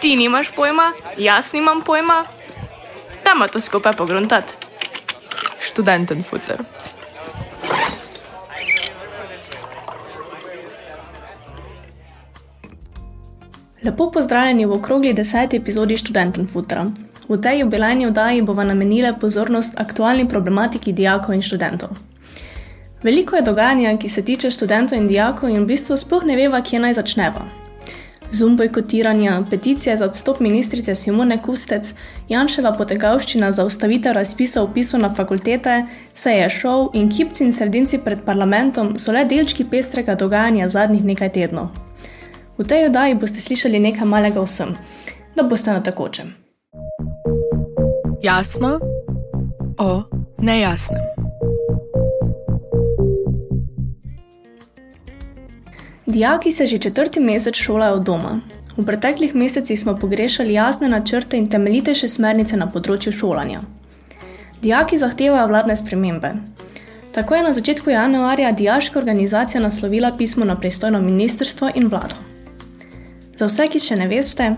Ti nimaš pojma, jaz nimam pojma. Dajmo to skupaj pogruntati. Študenten futer. Lepo pozdravljeni v okrogli deseti epizodi Študenten Futra. V tej jubilejni oddaji bova namenila pozornost aktualni problematiki dijakov in študentov. Veliko je dogajanja, ki se tiče študentov in dijakov, in v bistvu sploh ne veva, kje naj začneva. Zum bojkotiranja, peticije za odstop ministrice Simone Kustec, Janševa potegavščina za ustavitev razpisa upisov na fakultete, se je šov in kipci in sredinci pred parlamentom so le delčki pestrega dogajanja zadnjih nekaj tednov. V tej oddaji boste slišali nekaj malega vsem, da boste na takočem. Jasno o nejasnem. Dijaki se že četrti mesec šolajo doma. V preteklih mesecih smo pogrešali jasne načrte in temeljitejše smernice na področju šolanja. Dijaki zahtevajo vladne spremembe. Tako je na začetku januarja dijaška organizacija naslovila pismo na pristojno ministrstvo in vlado. Za vse, ki še ne veste,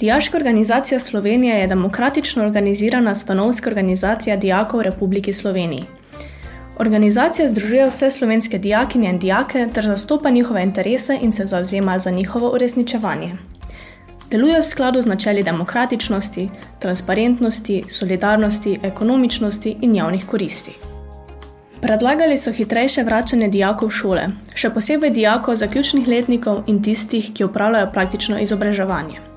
Dijaška organizacija Slovenije je demokratično organizirana stanovska organizacija dijakov v Republiki Sloveniji. Organizacija združuje vse slovenske dijakinje in dijake ter zastopa njihove interese in se zauzema za njihovo uresničevanje. Deluje v skladu z načeli demokratičnosti, transparentnosti, solidarnosti, ekonomičnosti in javnih koristi. Predlagali so hitrejše vračanje dijakov v šole, še posebej dijakov zaključnih letnikov in tistih, ki upravljajo praktično izobraževanje.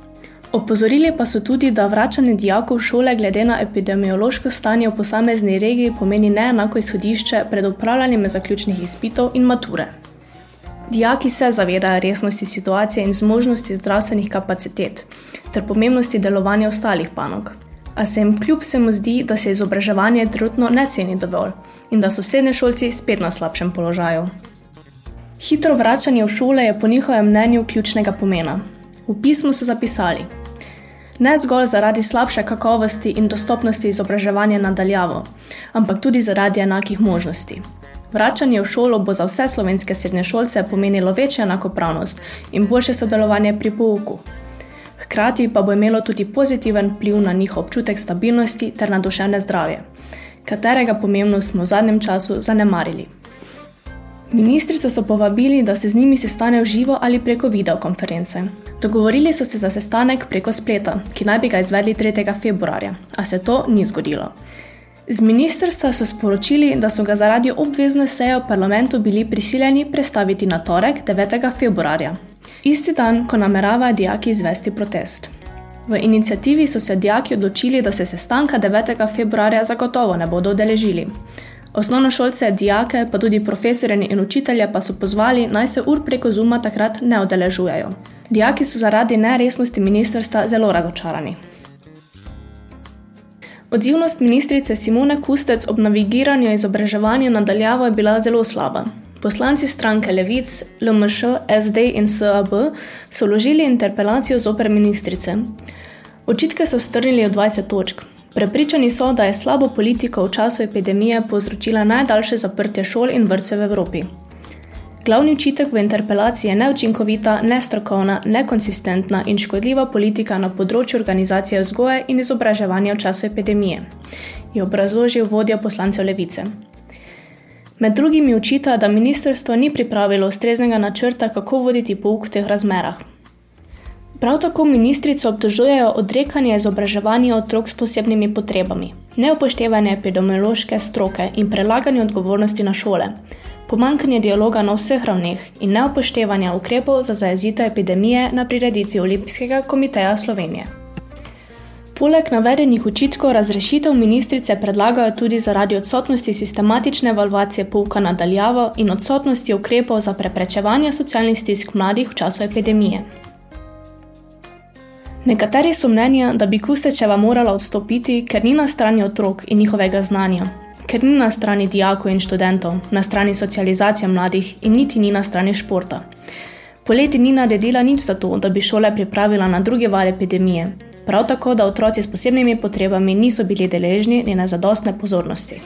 Opozorili pa so tudi, da vračanje dijakov v šole glede na epidemiološko stanje v posamezni regiji pomeni neenako izhodišče pred upravljanjem zaključnih izpitov in mature. Dijaki se zavedajo resnosti situacije in zmožnosti zdravstvenih kapacitet ter pomembnosti delovanja ostalih panog. A se jim kljub vsemu zdi, da se izobraževanje trenutno ne ceni dovolj in da so srednje šolci spet na slabšem položaju. Hitro vračanje v šole je po njihovem mnenju ključnega pomena. V pismu so zapisali: ne zgolj zaradi slabše kakovosti in dostopnosti izobraževanja nadaljavo, ampak tudi zaradi enakih možnosti. Vračanje v šolo bo za vse slovenske srednješolce pomenilo večjo enakopravnost in boljše sodelovanje pri pouku. Hkrati pa bo imelo tudi pozitiven vpliv na njihov občutek stabilnosti ter na duševne zdravje, katerega pomembnost smo v zadnjem času zanemarili. Ministrico so povabili, da se z njimi sestane v živo ali preko videokonference. Dogovorili so se za sestanek preko spleta, ki naj bi ga izvedli 3. februarja, a se to ni zgodilo. Z ministrstva so sporočili, da so ga zaradi obvezne seje v parlamentu bili prisiljeni prestaviti na torek 9. februarja, isti dan, ko nameravajo dijaki izvesti protest. V inicijativi so se dijaki odločili, da se sestanka 9. februarja zagotovo ne bodo odeležili. Osnovnošolce, dijake, pa tudi profesorje in učitelje pa so pozvali, naj se ur preko Zuma takrat ne odeležujejo. Dijaki so zaradi neresnosti ministrstva zelo razočarani. Odzivnost ministrice Simone Kustec ob navigiranju izobraževanja nadaljavo je bila zelo slaba. Poslanci stranke Levic, LMŠ, SD in SAB so vložili interpelacijo zoper ministrice. Očitke so strnili v 20 točk. Prepričani so, da je slabo politiko v času epidemije povzročila najdaljše zaprtje šol in vrtcev v Evropi. Glavni učitek v interpelaciji je neučinkovita, nestrokovna, nekonsistentna in škodljiva politika na področju organizacije vzgoje in izobraževanja v času epidemije, je obrazložil vodja poslancev Levice. Med drugim učita, da ministrstvo ni pripravilo ustreznega načrta, kako voditi pouk v teh razmerah. Prav tako ministrico obtožujejo odrekanje izobraževanja otrok s posebnimi potrebami, neupoštevanje epidemiološke stroke in prelaganje odgovornosti na šole, pomankanje dialoga na vseh ravneh in neupoštevanje ukrepov za zajezitev epidemije na prireditvi Olimpijskega komiteja Slovenije. Poleg navedenih očitkov razrešitev ministrice predlagajo tudi zaradi odsotnosti sistematične evalvacije pouka nadaljavo in odsotnosti ukrepov za preprečevanje socialnih stisk mladih v času epidemije. Nekateri so mnenja, da bi Kustečeva morala odstopiti, ker ni na strani otrok in njihovega znanja, ker ni na strani dijakov in študentov, na strani socializacije mladih in niti ni na strani športa. Poleti ni naredila nič za to, da bi šole pripravila na druge val epidemije, prav tako, da otroci s posebnimi potrebami niso bili deležni njene zadostne pozornosti.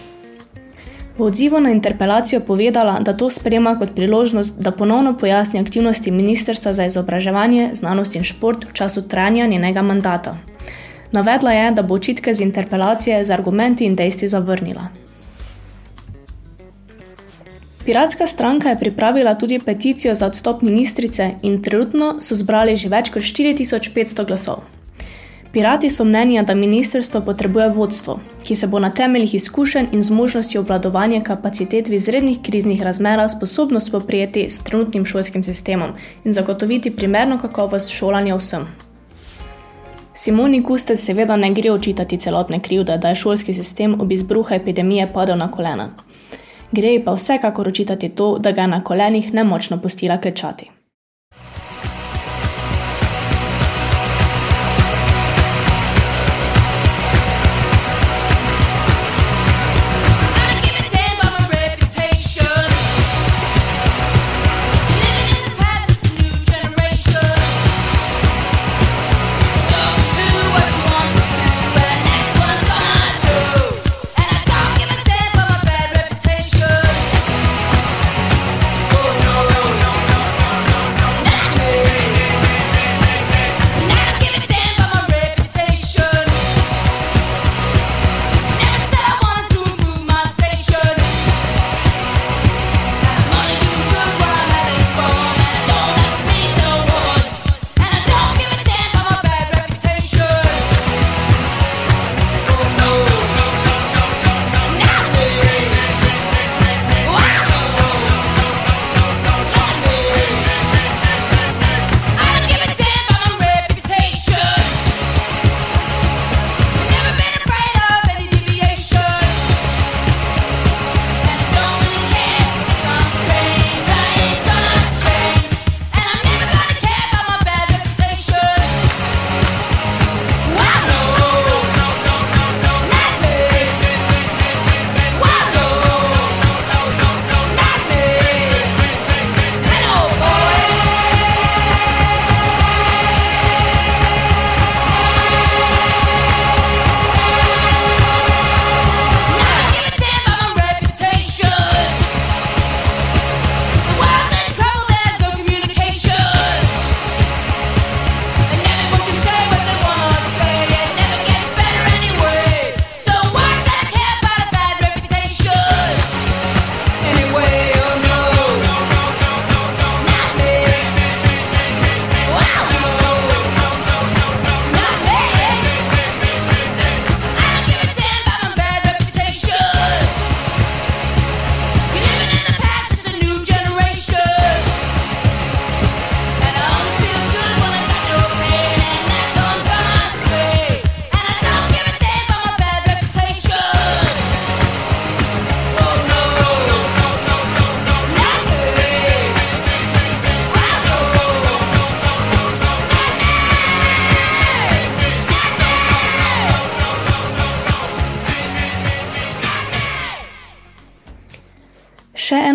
V odzivu na interpelacijo povedala, da to sprema kot priložnost, da ponovno pojasni aktivnosti Ministrstva za izobraževanje, znanost in šport v času trajanja njenega mandata. Navedla je, da bo očitke z interpelacije z argumenti in dejstvi zavrnila. Piratska stranka je pripravila tudi peticijo za odstop ministrice in trenutno so zbrali že več kot 4500 glasov. Pirati so mnenja, da ministrstvo potrebuje vodstvo, ki se bo na temeljih izkušenj in zmožnosti obvladovanja kapacitet v izrednih kriznih razmerah sposobno spoprijeti s trenutnim šolskim sistemom in zagotoviti primerno kakovost šolanja vsem. Simoni Kustec seveda ne gre očitati celotne krivde, da je šolski sistem ob izbruhu epidemije padel na kolena. Gre pa vsekakor očitati to, da ga je na kolenih nemočno pustila klečati.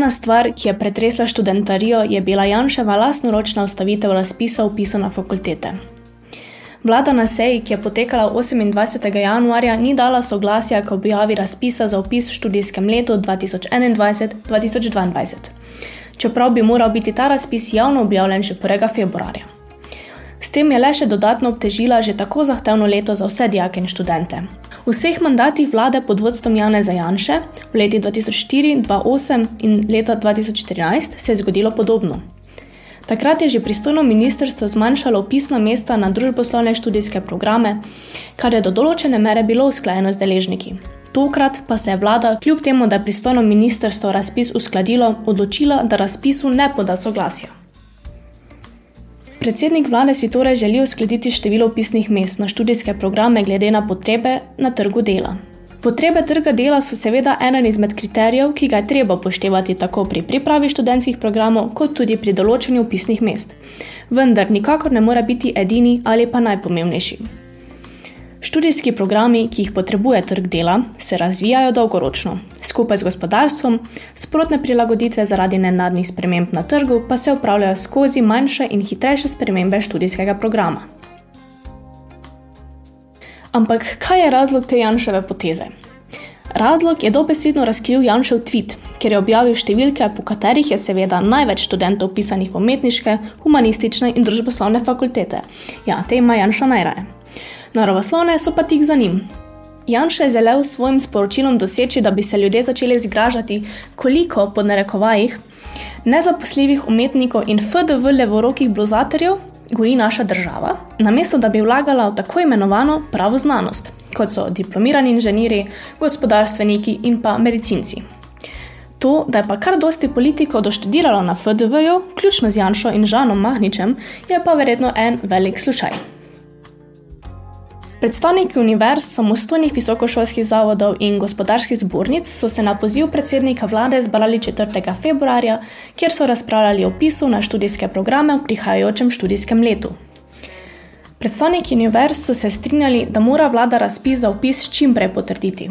Ena stvar, ki je pretresla študentarijo, je bila Janševa lastnoročna ustavitev razpisa upisu na fakultete. Vlada na seji, ki je potekala 28. januarja, ni dala soglasja k objavi razpisa za upis v študijskem letu 2021-2022, čeprav bi moral biti ta razpis javno objavljen že 1. februarja. S tem je le še dodatno obtežila že tako zahtevno leto za vse dijake in študente. V vseh mandatih vlade pod vodstvom Jana Zajanše v letih 2004, 2008 in leta 2014 se je zgodilo podobno. Takrat je že pristojno ministrstvo zmanjšalo opisna mesta na družboslovne študijske programe, kar je do določene mere bilo usklajeno z deležniki. Tokrat pa se je vlada, kljub temu, da je pristojno ministrstvo razpis uskladilo, odločila, da razpisu ne poda soglasja. Predsednik vlade si torej želi uskladiti število upisnih mest na študijske programe glede na potrebe na trgu dela. Potrebe trga dela so seveda eden izmed kriterijev, ki ga je treba upoštevati tako pri pripravi študentskih programov, kot tudi pri določanju upisnih mest. Vendar nikakor ne more biti edini ali pa najpomembnejši. Študijski programi, ki jih potrebuje trg dela, se razvijajo dolgoročno. Skupaj z gospodarstvom, sprotne prilagoditve zaradi nenadnih sprememb na trgu pa se upravljajo skozi manjše in hitrejše spremembe študijskega programa. Ampak kaj je razlog te Janševe poteze? Razlog je dobesedno razkril Janšev tweet, ker je objavil številke, po katerih je seveda največ študentov pisanih v umetniške, humanistične in družboslovne fakultete. Ja, te ima Janša najraje. Naravoslovne so pa tik za njim. Janša je želel s svojim sporočilom doseči, da bi se ljudje začeli zgražati, koliko pod narekovajih nezaposljivih umetnikov in FDV levorokih blozatorjev goji naša država, namesto da bi vlagala v tako imenovano pravo znanost, kot so diplomirani inženirji, gospodarstveniki in pa medicinci. To, da je pa kar dosti politikov doštudiralo na FDV-ju, vključno z Janšo in Žanom Mahničem, je pa verjetno en velik slučaj. Predstavniki univerz, samostojnih visokošolskih zavodov in gospodarskih zbornic so se na poziv predsednika vlade zbrali 4. februarja, kjer so razpravljali o pisu na študijske programe v prihajajočem študijskem letu. Predstavniki univerz so se strinjali, da mora vlada razpis za upis čim prej potrditi.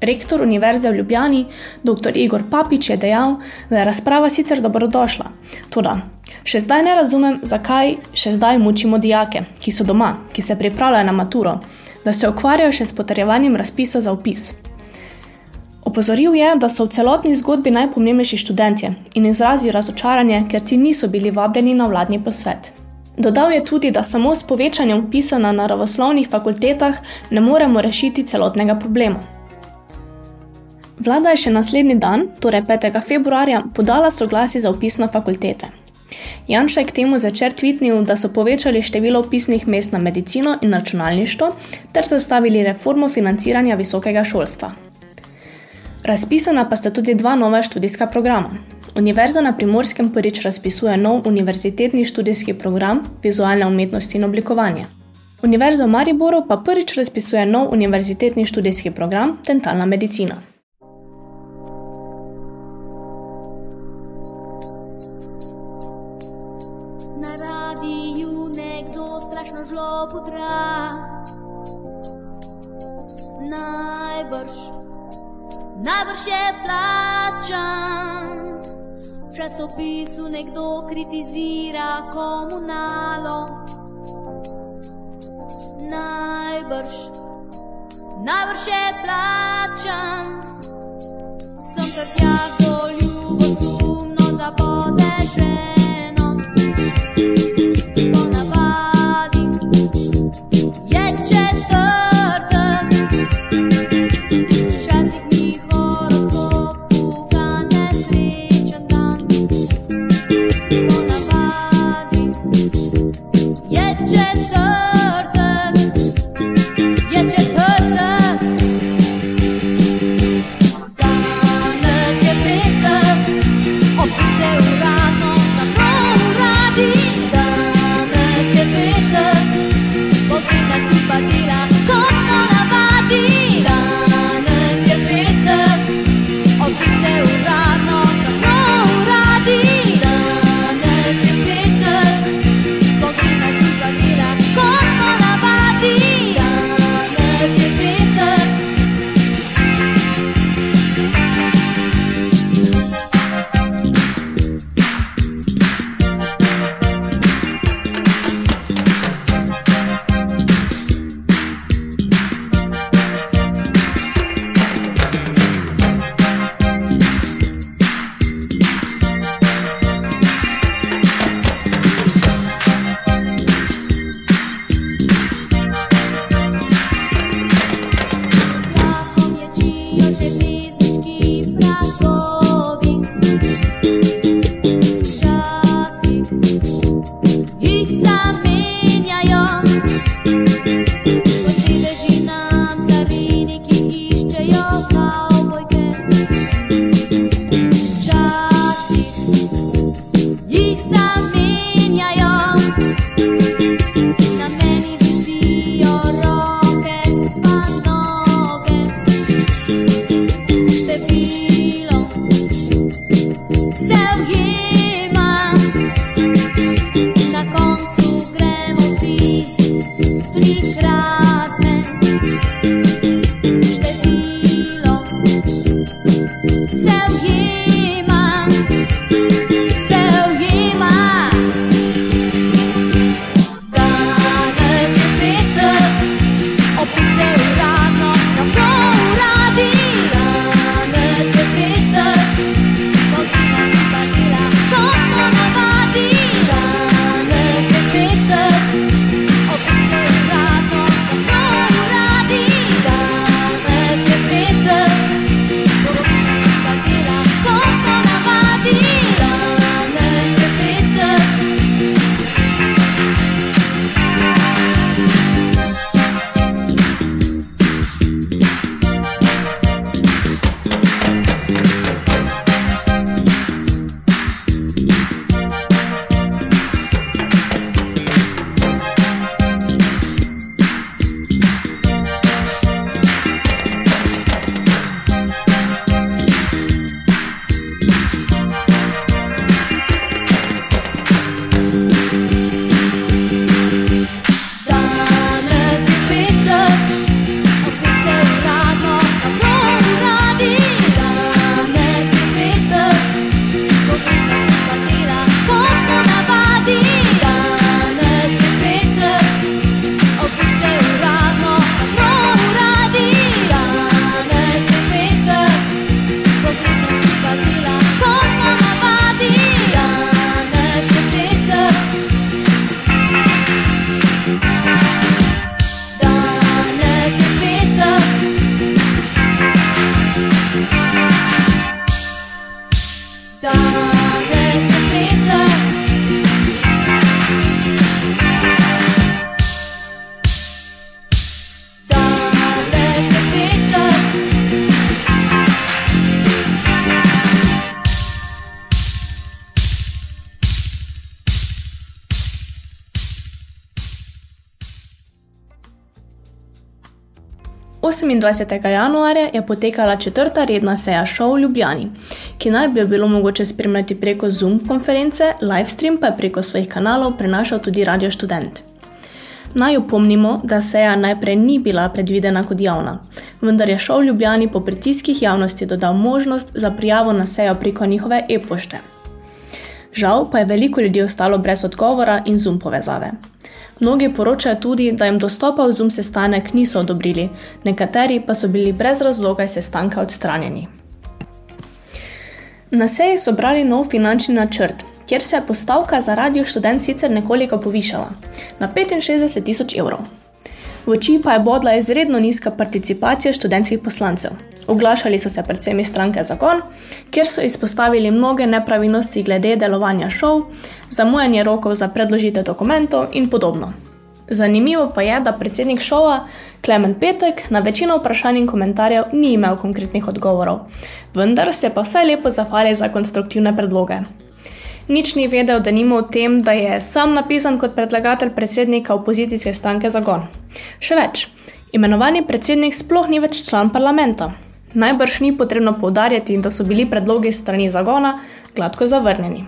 Rektor Univerze v Ljubljani, dr. Igor Papič, je dejal, da je razprava sicer dobrodošla. Toda, še zdaj ne razumem, zakaj še zdaj mučimo dijake, ki so doma, ki se pripravljajo na maturo, da se ukvarjajo še s potrjevanjem razpisa za upis. Opozoril je, da so v celotni zgodbi najpomembnejši študentje in izrazil razočaranje, ker ti niso bili vabljeni na vladni posvet. Dodal je tudi, da samo s povečanjem upisa na naravoslovnih fakultetah ne moremo rešiti celotnega problema. Vlada je še naslednji dan, torej 5. februarja, podala soglasje za upis na fakultete. Janša je k temu začer tvitnil, da so povečali število upisnih mest na medicino in računalništvo ter zastavili reformo financiranja visokega šolstva. Razpisana pa sta tudi dva nova študijska programa. Univerza na primorskem prvič razpisuje nov univerzitetni študijski program vizualne umetnosti in oblikovanja. Univerza v Mariboru pa prvič razpisuje nov univerzitetni študijski program dentalna medicina. Najbrž, najbrž je plačan. V časopisu nekdo kritizira komunalo. Najbrž, najbrž je plačan. Sem kar tja, ko ljubosumno zabode žene. 28. januarja je potekala četrta redna seja šov v Ljubljani, ki naj bi jo bilo mogoče spremljati preko Zoom konference, livestream pa je preko svojih kanalov prenašal tudi Radio Student. Naj upomnimo, da seja najprej ni bila predvidena kot javna, vendar je šov v Ljubljani po pritiskih javnosti dodal možnost za prijavo na sejo preko njihove e-pošte. Žal pa je veliko ljudi ostalo brez odgovora in Zoom povezave. Mnogi poročajo tudi, da jim dostopa v Zoom sestanek niso odobrili, nekateri pa so bili brez razloga iz sestanka odstranjeni. Na seji so brali nov finančni načrt, kjer se je postavka za radio študent sicer nekoliko povišala na 65 tisoč evrov. V oči pa je bodla izredno nizka participacija študentskih poslancev. Oglašali so se predvsem iz stranke Zakon, kjer so izpostavili mnoge nepravilnosti glede delovanja šov, zamujanje rokov za predložitev dokumentov in podobno. Zanimivo pa je, da predsednik šova Klemen Petek na večino vprašanj in komentarjev ni imel konkretnih odgovorov, vendar se pa vsaj lepo zahvali za konstruktivne predloge. Nič ni vedel, da nima o tem, da je sam napisan kot predlagatelj predsednika opozicijske stranke Zagon. Še več, imenovani predsednik sploh ni več član parlamenta. Najbrž ni potrebno poudarjati, da so bili predlogi strani Zagona gladko zavrnjeni.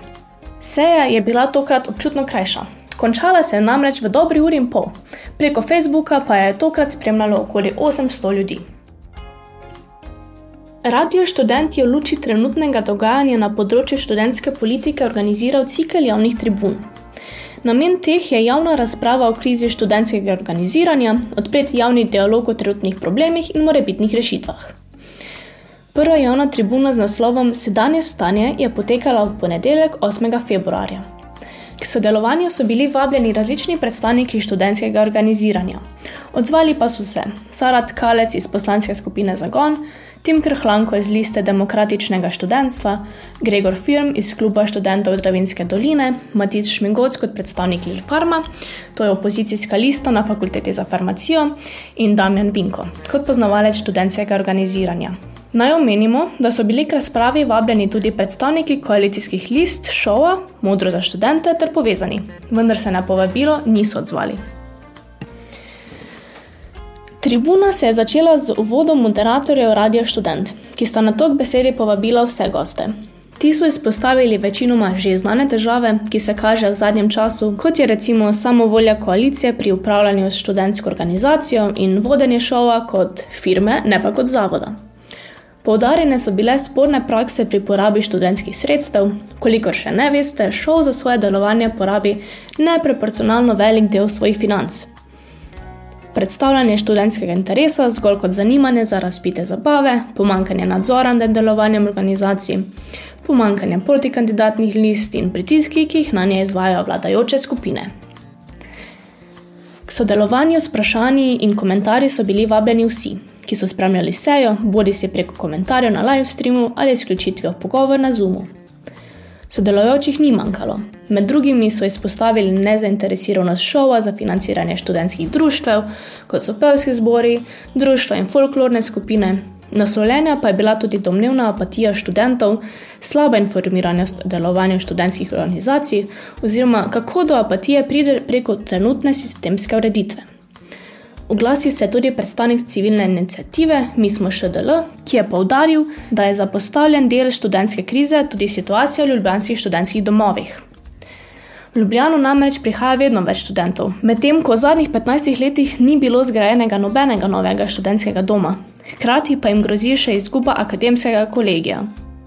Seja je bila tokrat občutno krajša. Končala se je namreč v dobri uri in pol, preko Facebooka pa je tokrat spremljalo okoli 800 ljudi. Radio študent je v luči trenutnega dogajanja na področju študentske politike organiziral cikel javnih tribun. Namen teh je javna razprava o krizi študentskega organiziranja, odpreti javni dialog o trenutnih problemih in morebitnih rešitvah. Prva javna tribuna z naslovom Sedanje stanje je potekala v ponedeljek 8. februarja. K sodelovanju so bili vabljeni različni predstavniki študentskega organiziranja. Odzvali pa so se Sarat Kalec iz poslanske skupine Zagon, Tim Krhlanko iz liste Demokratičnega študentstva, Gregor Firm iz kluba študentov Dravinske doline, Matic Šmigoc kot predstavnik Lilfarma, to je opozicijska lista na fakulteti za farmacijo, in Damjan Vinko kot poznavalec študentskega organiziranja. Naj omenimo, da so bili k razpravi vabljeni tudi predstavniki koalicijskih list, šova, Modro za študente ter povezani, vendar se na povabilo niso odzvali. Tribuna se je začela z uvodom moderatorjev Radio Student, ki sta na tok besedi povabila vse goste. Ti so izpostavili večinoma že znane težave, ki se kažejo v zadnjem času, kot je recimo samovolja koalicije pri upravljanju s študentsko organizacijo in vodenje šova kot firme, ne pa kot zavoda. Poudarjene so bile sporne prakse pri porabi študentskih sredstev, kolikor še ne veste, šov za svoje delovanje porabi neproporcionalno velik del svojih financ. Predstavljanje študentskega interesa zgolj kot zanimanje za razpite zabave, pomankanje nadzora nad delovanjem organizacij, pomankanje protikandidatnih list in pritiski, ki jih na nje izvajo vladajoče skupine. K sodelovanju s vprašanji in komentarji so bili vabljeni vsi, ki so spremljali sejo, bodi si preko komentarjev na live streamu ali izključitvijo pogovor na Zoomu. Sodelujočih ni manjkalo. Med drugimi so izpostavili nezainteresiranost šova za financiranje študentskih društev, kot so pevski zbori, društva in folklorne skupine. Naslovljena pa je bila tudi domnevna apatija študentov, slaba informiranost o delovanju študentskih organizacij, oziroma kako do apatije pride preko trenutne sistemske ureditve. Oglasil se je tudi predstavnik civilne inicijative Mi smo ŠDL, ki je povdaril, da je zapostavljen del študentske krize tudi situacija v ljubljanskih študentskih domovih. V Ljubljano namreč prihaja vedno več študentov, medtem ko v zadnjih 15 letih ni bilo zgrajenega nobenega novega študentskega doma, hkrati pa jim grozi še izguba akademskega kolegija.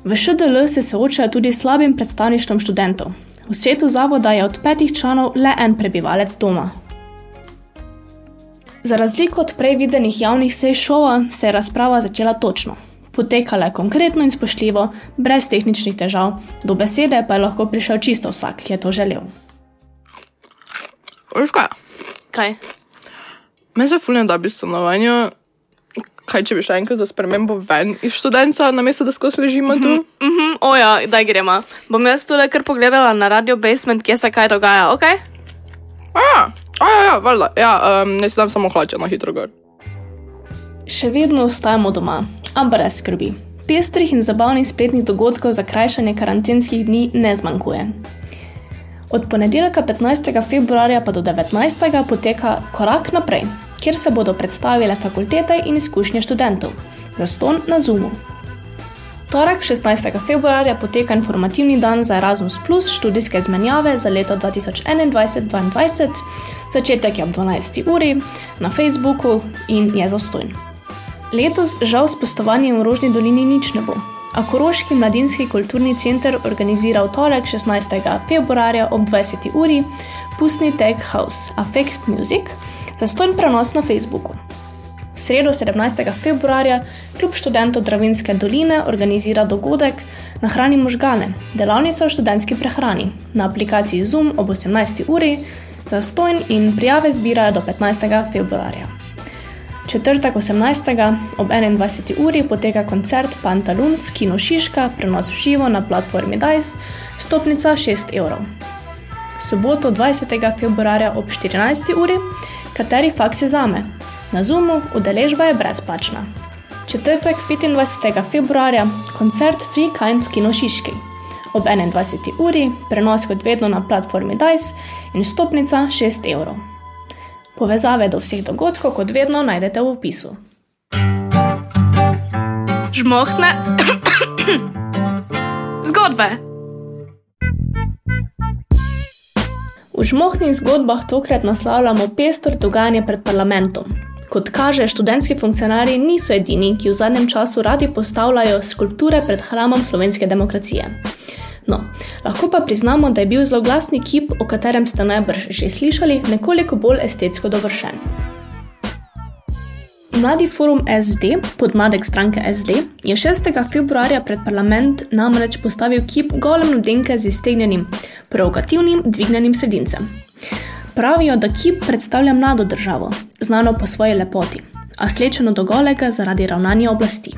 V ŠDL se soočajo tudi s slabim predstavništvom študentov. V svetu zavoda je od petih članov le en prebivalec doma. Za razliko od prej videnih javnih sej šova, se je razprava začela točno. Potekala je konkretno in spoštljivo, brez tehničnih težav, do besede pa je lahko prišel čisto vsak, ki je to želel. Veš kaj? Kaj? Me se fulno da bi stanovanje. Kaj če bi šla enkrat za spremembo ven iz študenta, namesto da skozi ležimo tu? Mhm, oja, daj gremo. Bom jaz tole kar pogledala na Radio Basement, kje se kaj dogaja, ok? A ja, a ja, ja, valjda. Ja, um, ne si dam samo hlače na hitro gor. Še vedno ostajamo doma, a brez skrbi. Pestrih in zabavnih spletnih dogodkov za krajšanje karantenskih dni ne zmanjkuje. Od ponedeljka 15. februarja pa do 19. poteka korak naprej, kjer se bodo predstavile fakultete in izkušnje študentov. Zaston na Zoomu. Torek 16. februarja poteka informativni dan za Erasmus Plus študijske izmenjave za leto 2021-2022. Začetek je ob 12. uri na Facebooku in je zastojn. Letos žal s postovanjem v Rožni dolini nič ne bo. A Koroški mladinski kulturni center organizira v torek 16. februarja ob 20. uri pustni tag House Affect Music za stojn prenos na Facebooku. V sredo 17. februarja Klub študentov Dravinske doline organizira dogodek Nahrani možgane, delavnica o študentski prehrani na aplikaciji Zoom ob 18. uri, za stojn in prijave zbirajo do 15. februarja. Četrtek 18. ob 21. uri poteka koncert Pantaluns, Kino Šiška, prenos živo na platformi DICE, stopnica 6 evrov. Soboto 20. februarja ob 14. uri, kateri faks je zame? Na Zoomu udeležba je brezplačna. Četrtek 25. februarja koncert Free Kind v Kino Šiški. Ob 21. uri prenos kot vedno na platformi DICE in stopnica 6 evrov. Povezave do vseh dogodkov, kot vedno, najdete v opisu. Žmohtne zgodbe. V žmohnih zgodbah tokrat naslavljamo pestro dogajanje pred parlamentom. Kot kaže, študentski funkcionarji niso edini, ki v zadnjem času radi postavljajo skulpture pred hramom slovenske demokracije. No, lahko pa priznamo, da je bil zloglasni kip, o katerem ste najbrž že slišali, nekoliko bolj estetsko dovršen. Mladi forum SD, podmladek stranke SD, je 6. februarja pred parlament namreč postavil kip gole mladenke z iztegnjenim, provokativnim, dvignjenim sredincem. Pravijo, da kip predstavlja mlado državo, znano po svoji lepoti, a slečeno do golega zaradi ravnanja oblasti.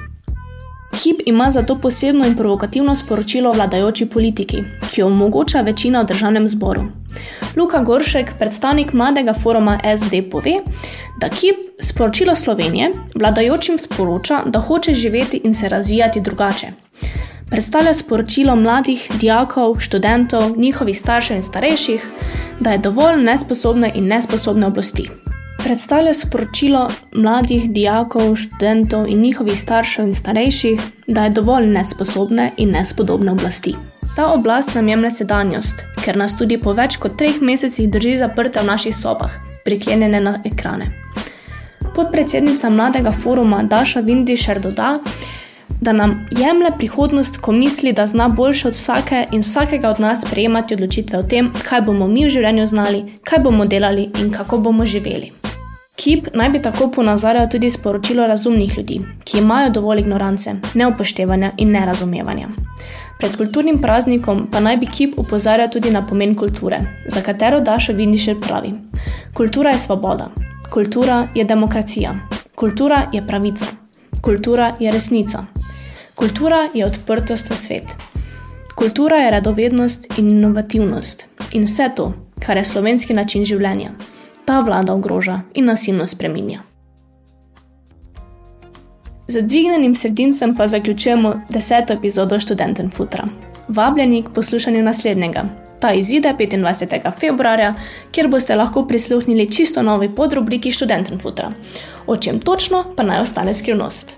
Kip ima zato posebno in provokativno sporočilo vladajoči politiki, ki jo omogoča večina v državnem zboru. Luka Goršek, predstavnik mladega foruma SD, pove, da Kip sporočilo Slovenije vladajočim sporoča, da hoče živeti in se razvijati drugače. Predstavlja sporočilo mladih, dijakov, študentov, njihovih staršev in starejših, da je dovolj nesposobne in nesposobne oblasti. Predstavlja sporočilo mladih, dijakov, študentov in njihovih staršev in starejših, da je dovolj nesposobne in nespodobne oblasti. Ta oblast nam jemlje sedanjost, ker nas tudi po več kot treh mesecih drži zaprte v naših sobah, priklenjene na ekrane. Podpredsednica mladega foruma Daša Vindišer doda, da nam jemlje prihodnost, ko misli, da zna boljše od vsake in vsakega od nas sprejemati odločitve o tem, kaj bomo mi v življenju znali, kaj bomo delali in kako bomo živeli. Kip naj bi tako ponazarjal tudi sporočilo razumnih ljudi, ki imajo dovolj ignorance, neupoštevanja in nerazumevanja. Pred kulturnim praznikom pa naj bi kip upozorjal tudi na pomen kulture, za katero Daša Vindišer pravi: Kultura je svoboda, kultura je demokracija, kultura je pravica, kultura je resnica, kultura je odprtost v svet, kultura je radovednost in inovativnost in vse to, kar je slovenski način življenja ta vlada ogroža in nasilno spreminja. Z dvignjenim sredincem pa zaključujemo deseto epizodo Študenten Futra. Vabljeni k poslušanju naslednjega. Ta izide 25. februarja, kjer boste lahko prisluhnili čisto novi podrubriki Študenten Futra. O čem točno pa naj ostane skrivnost.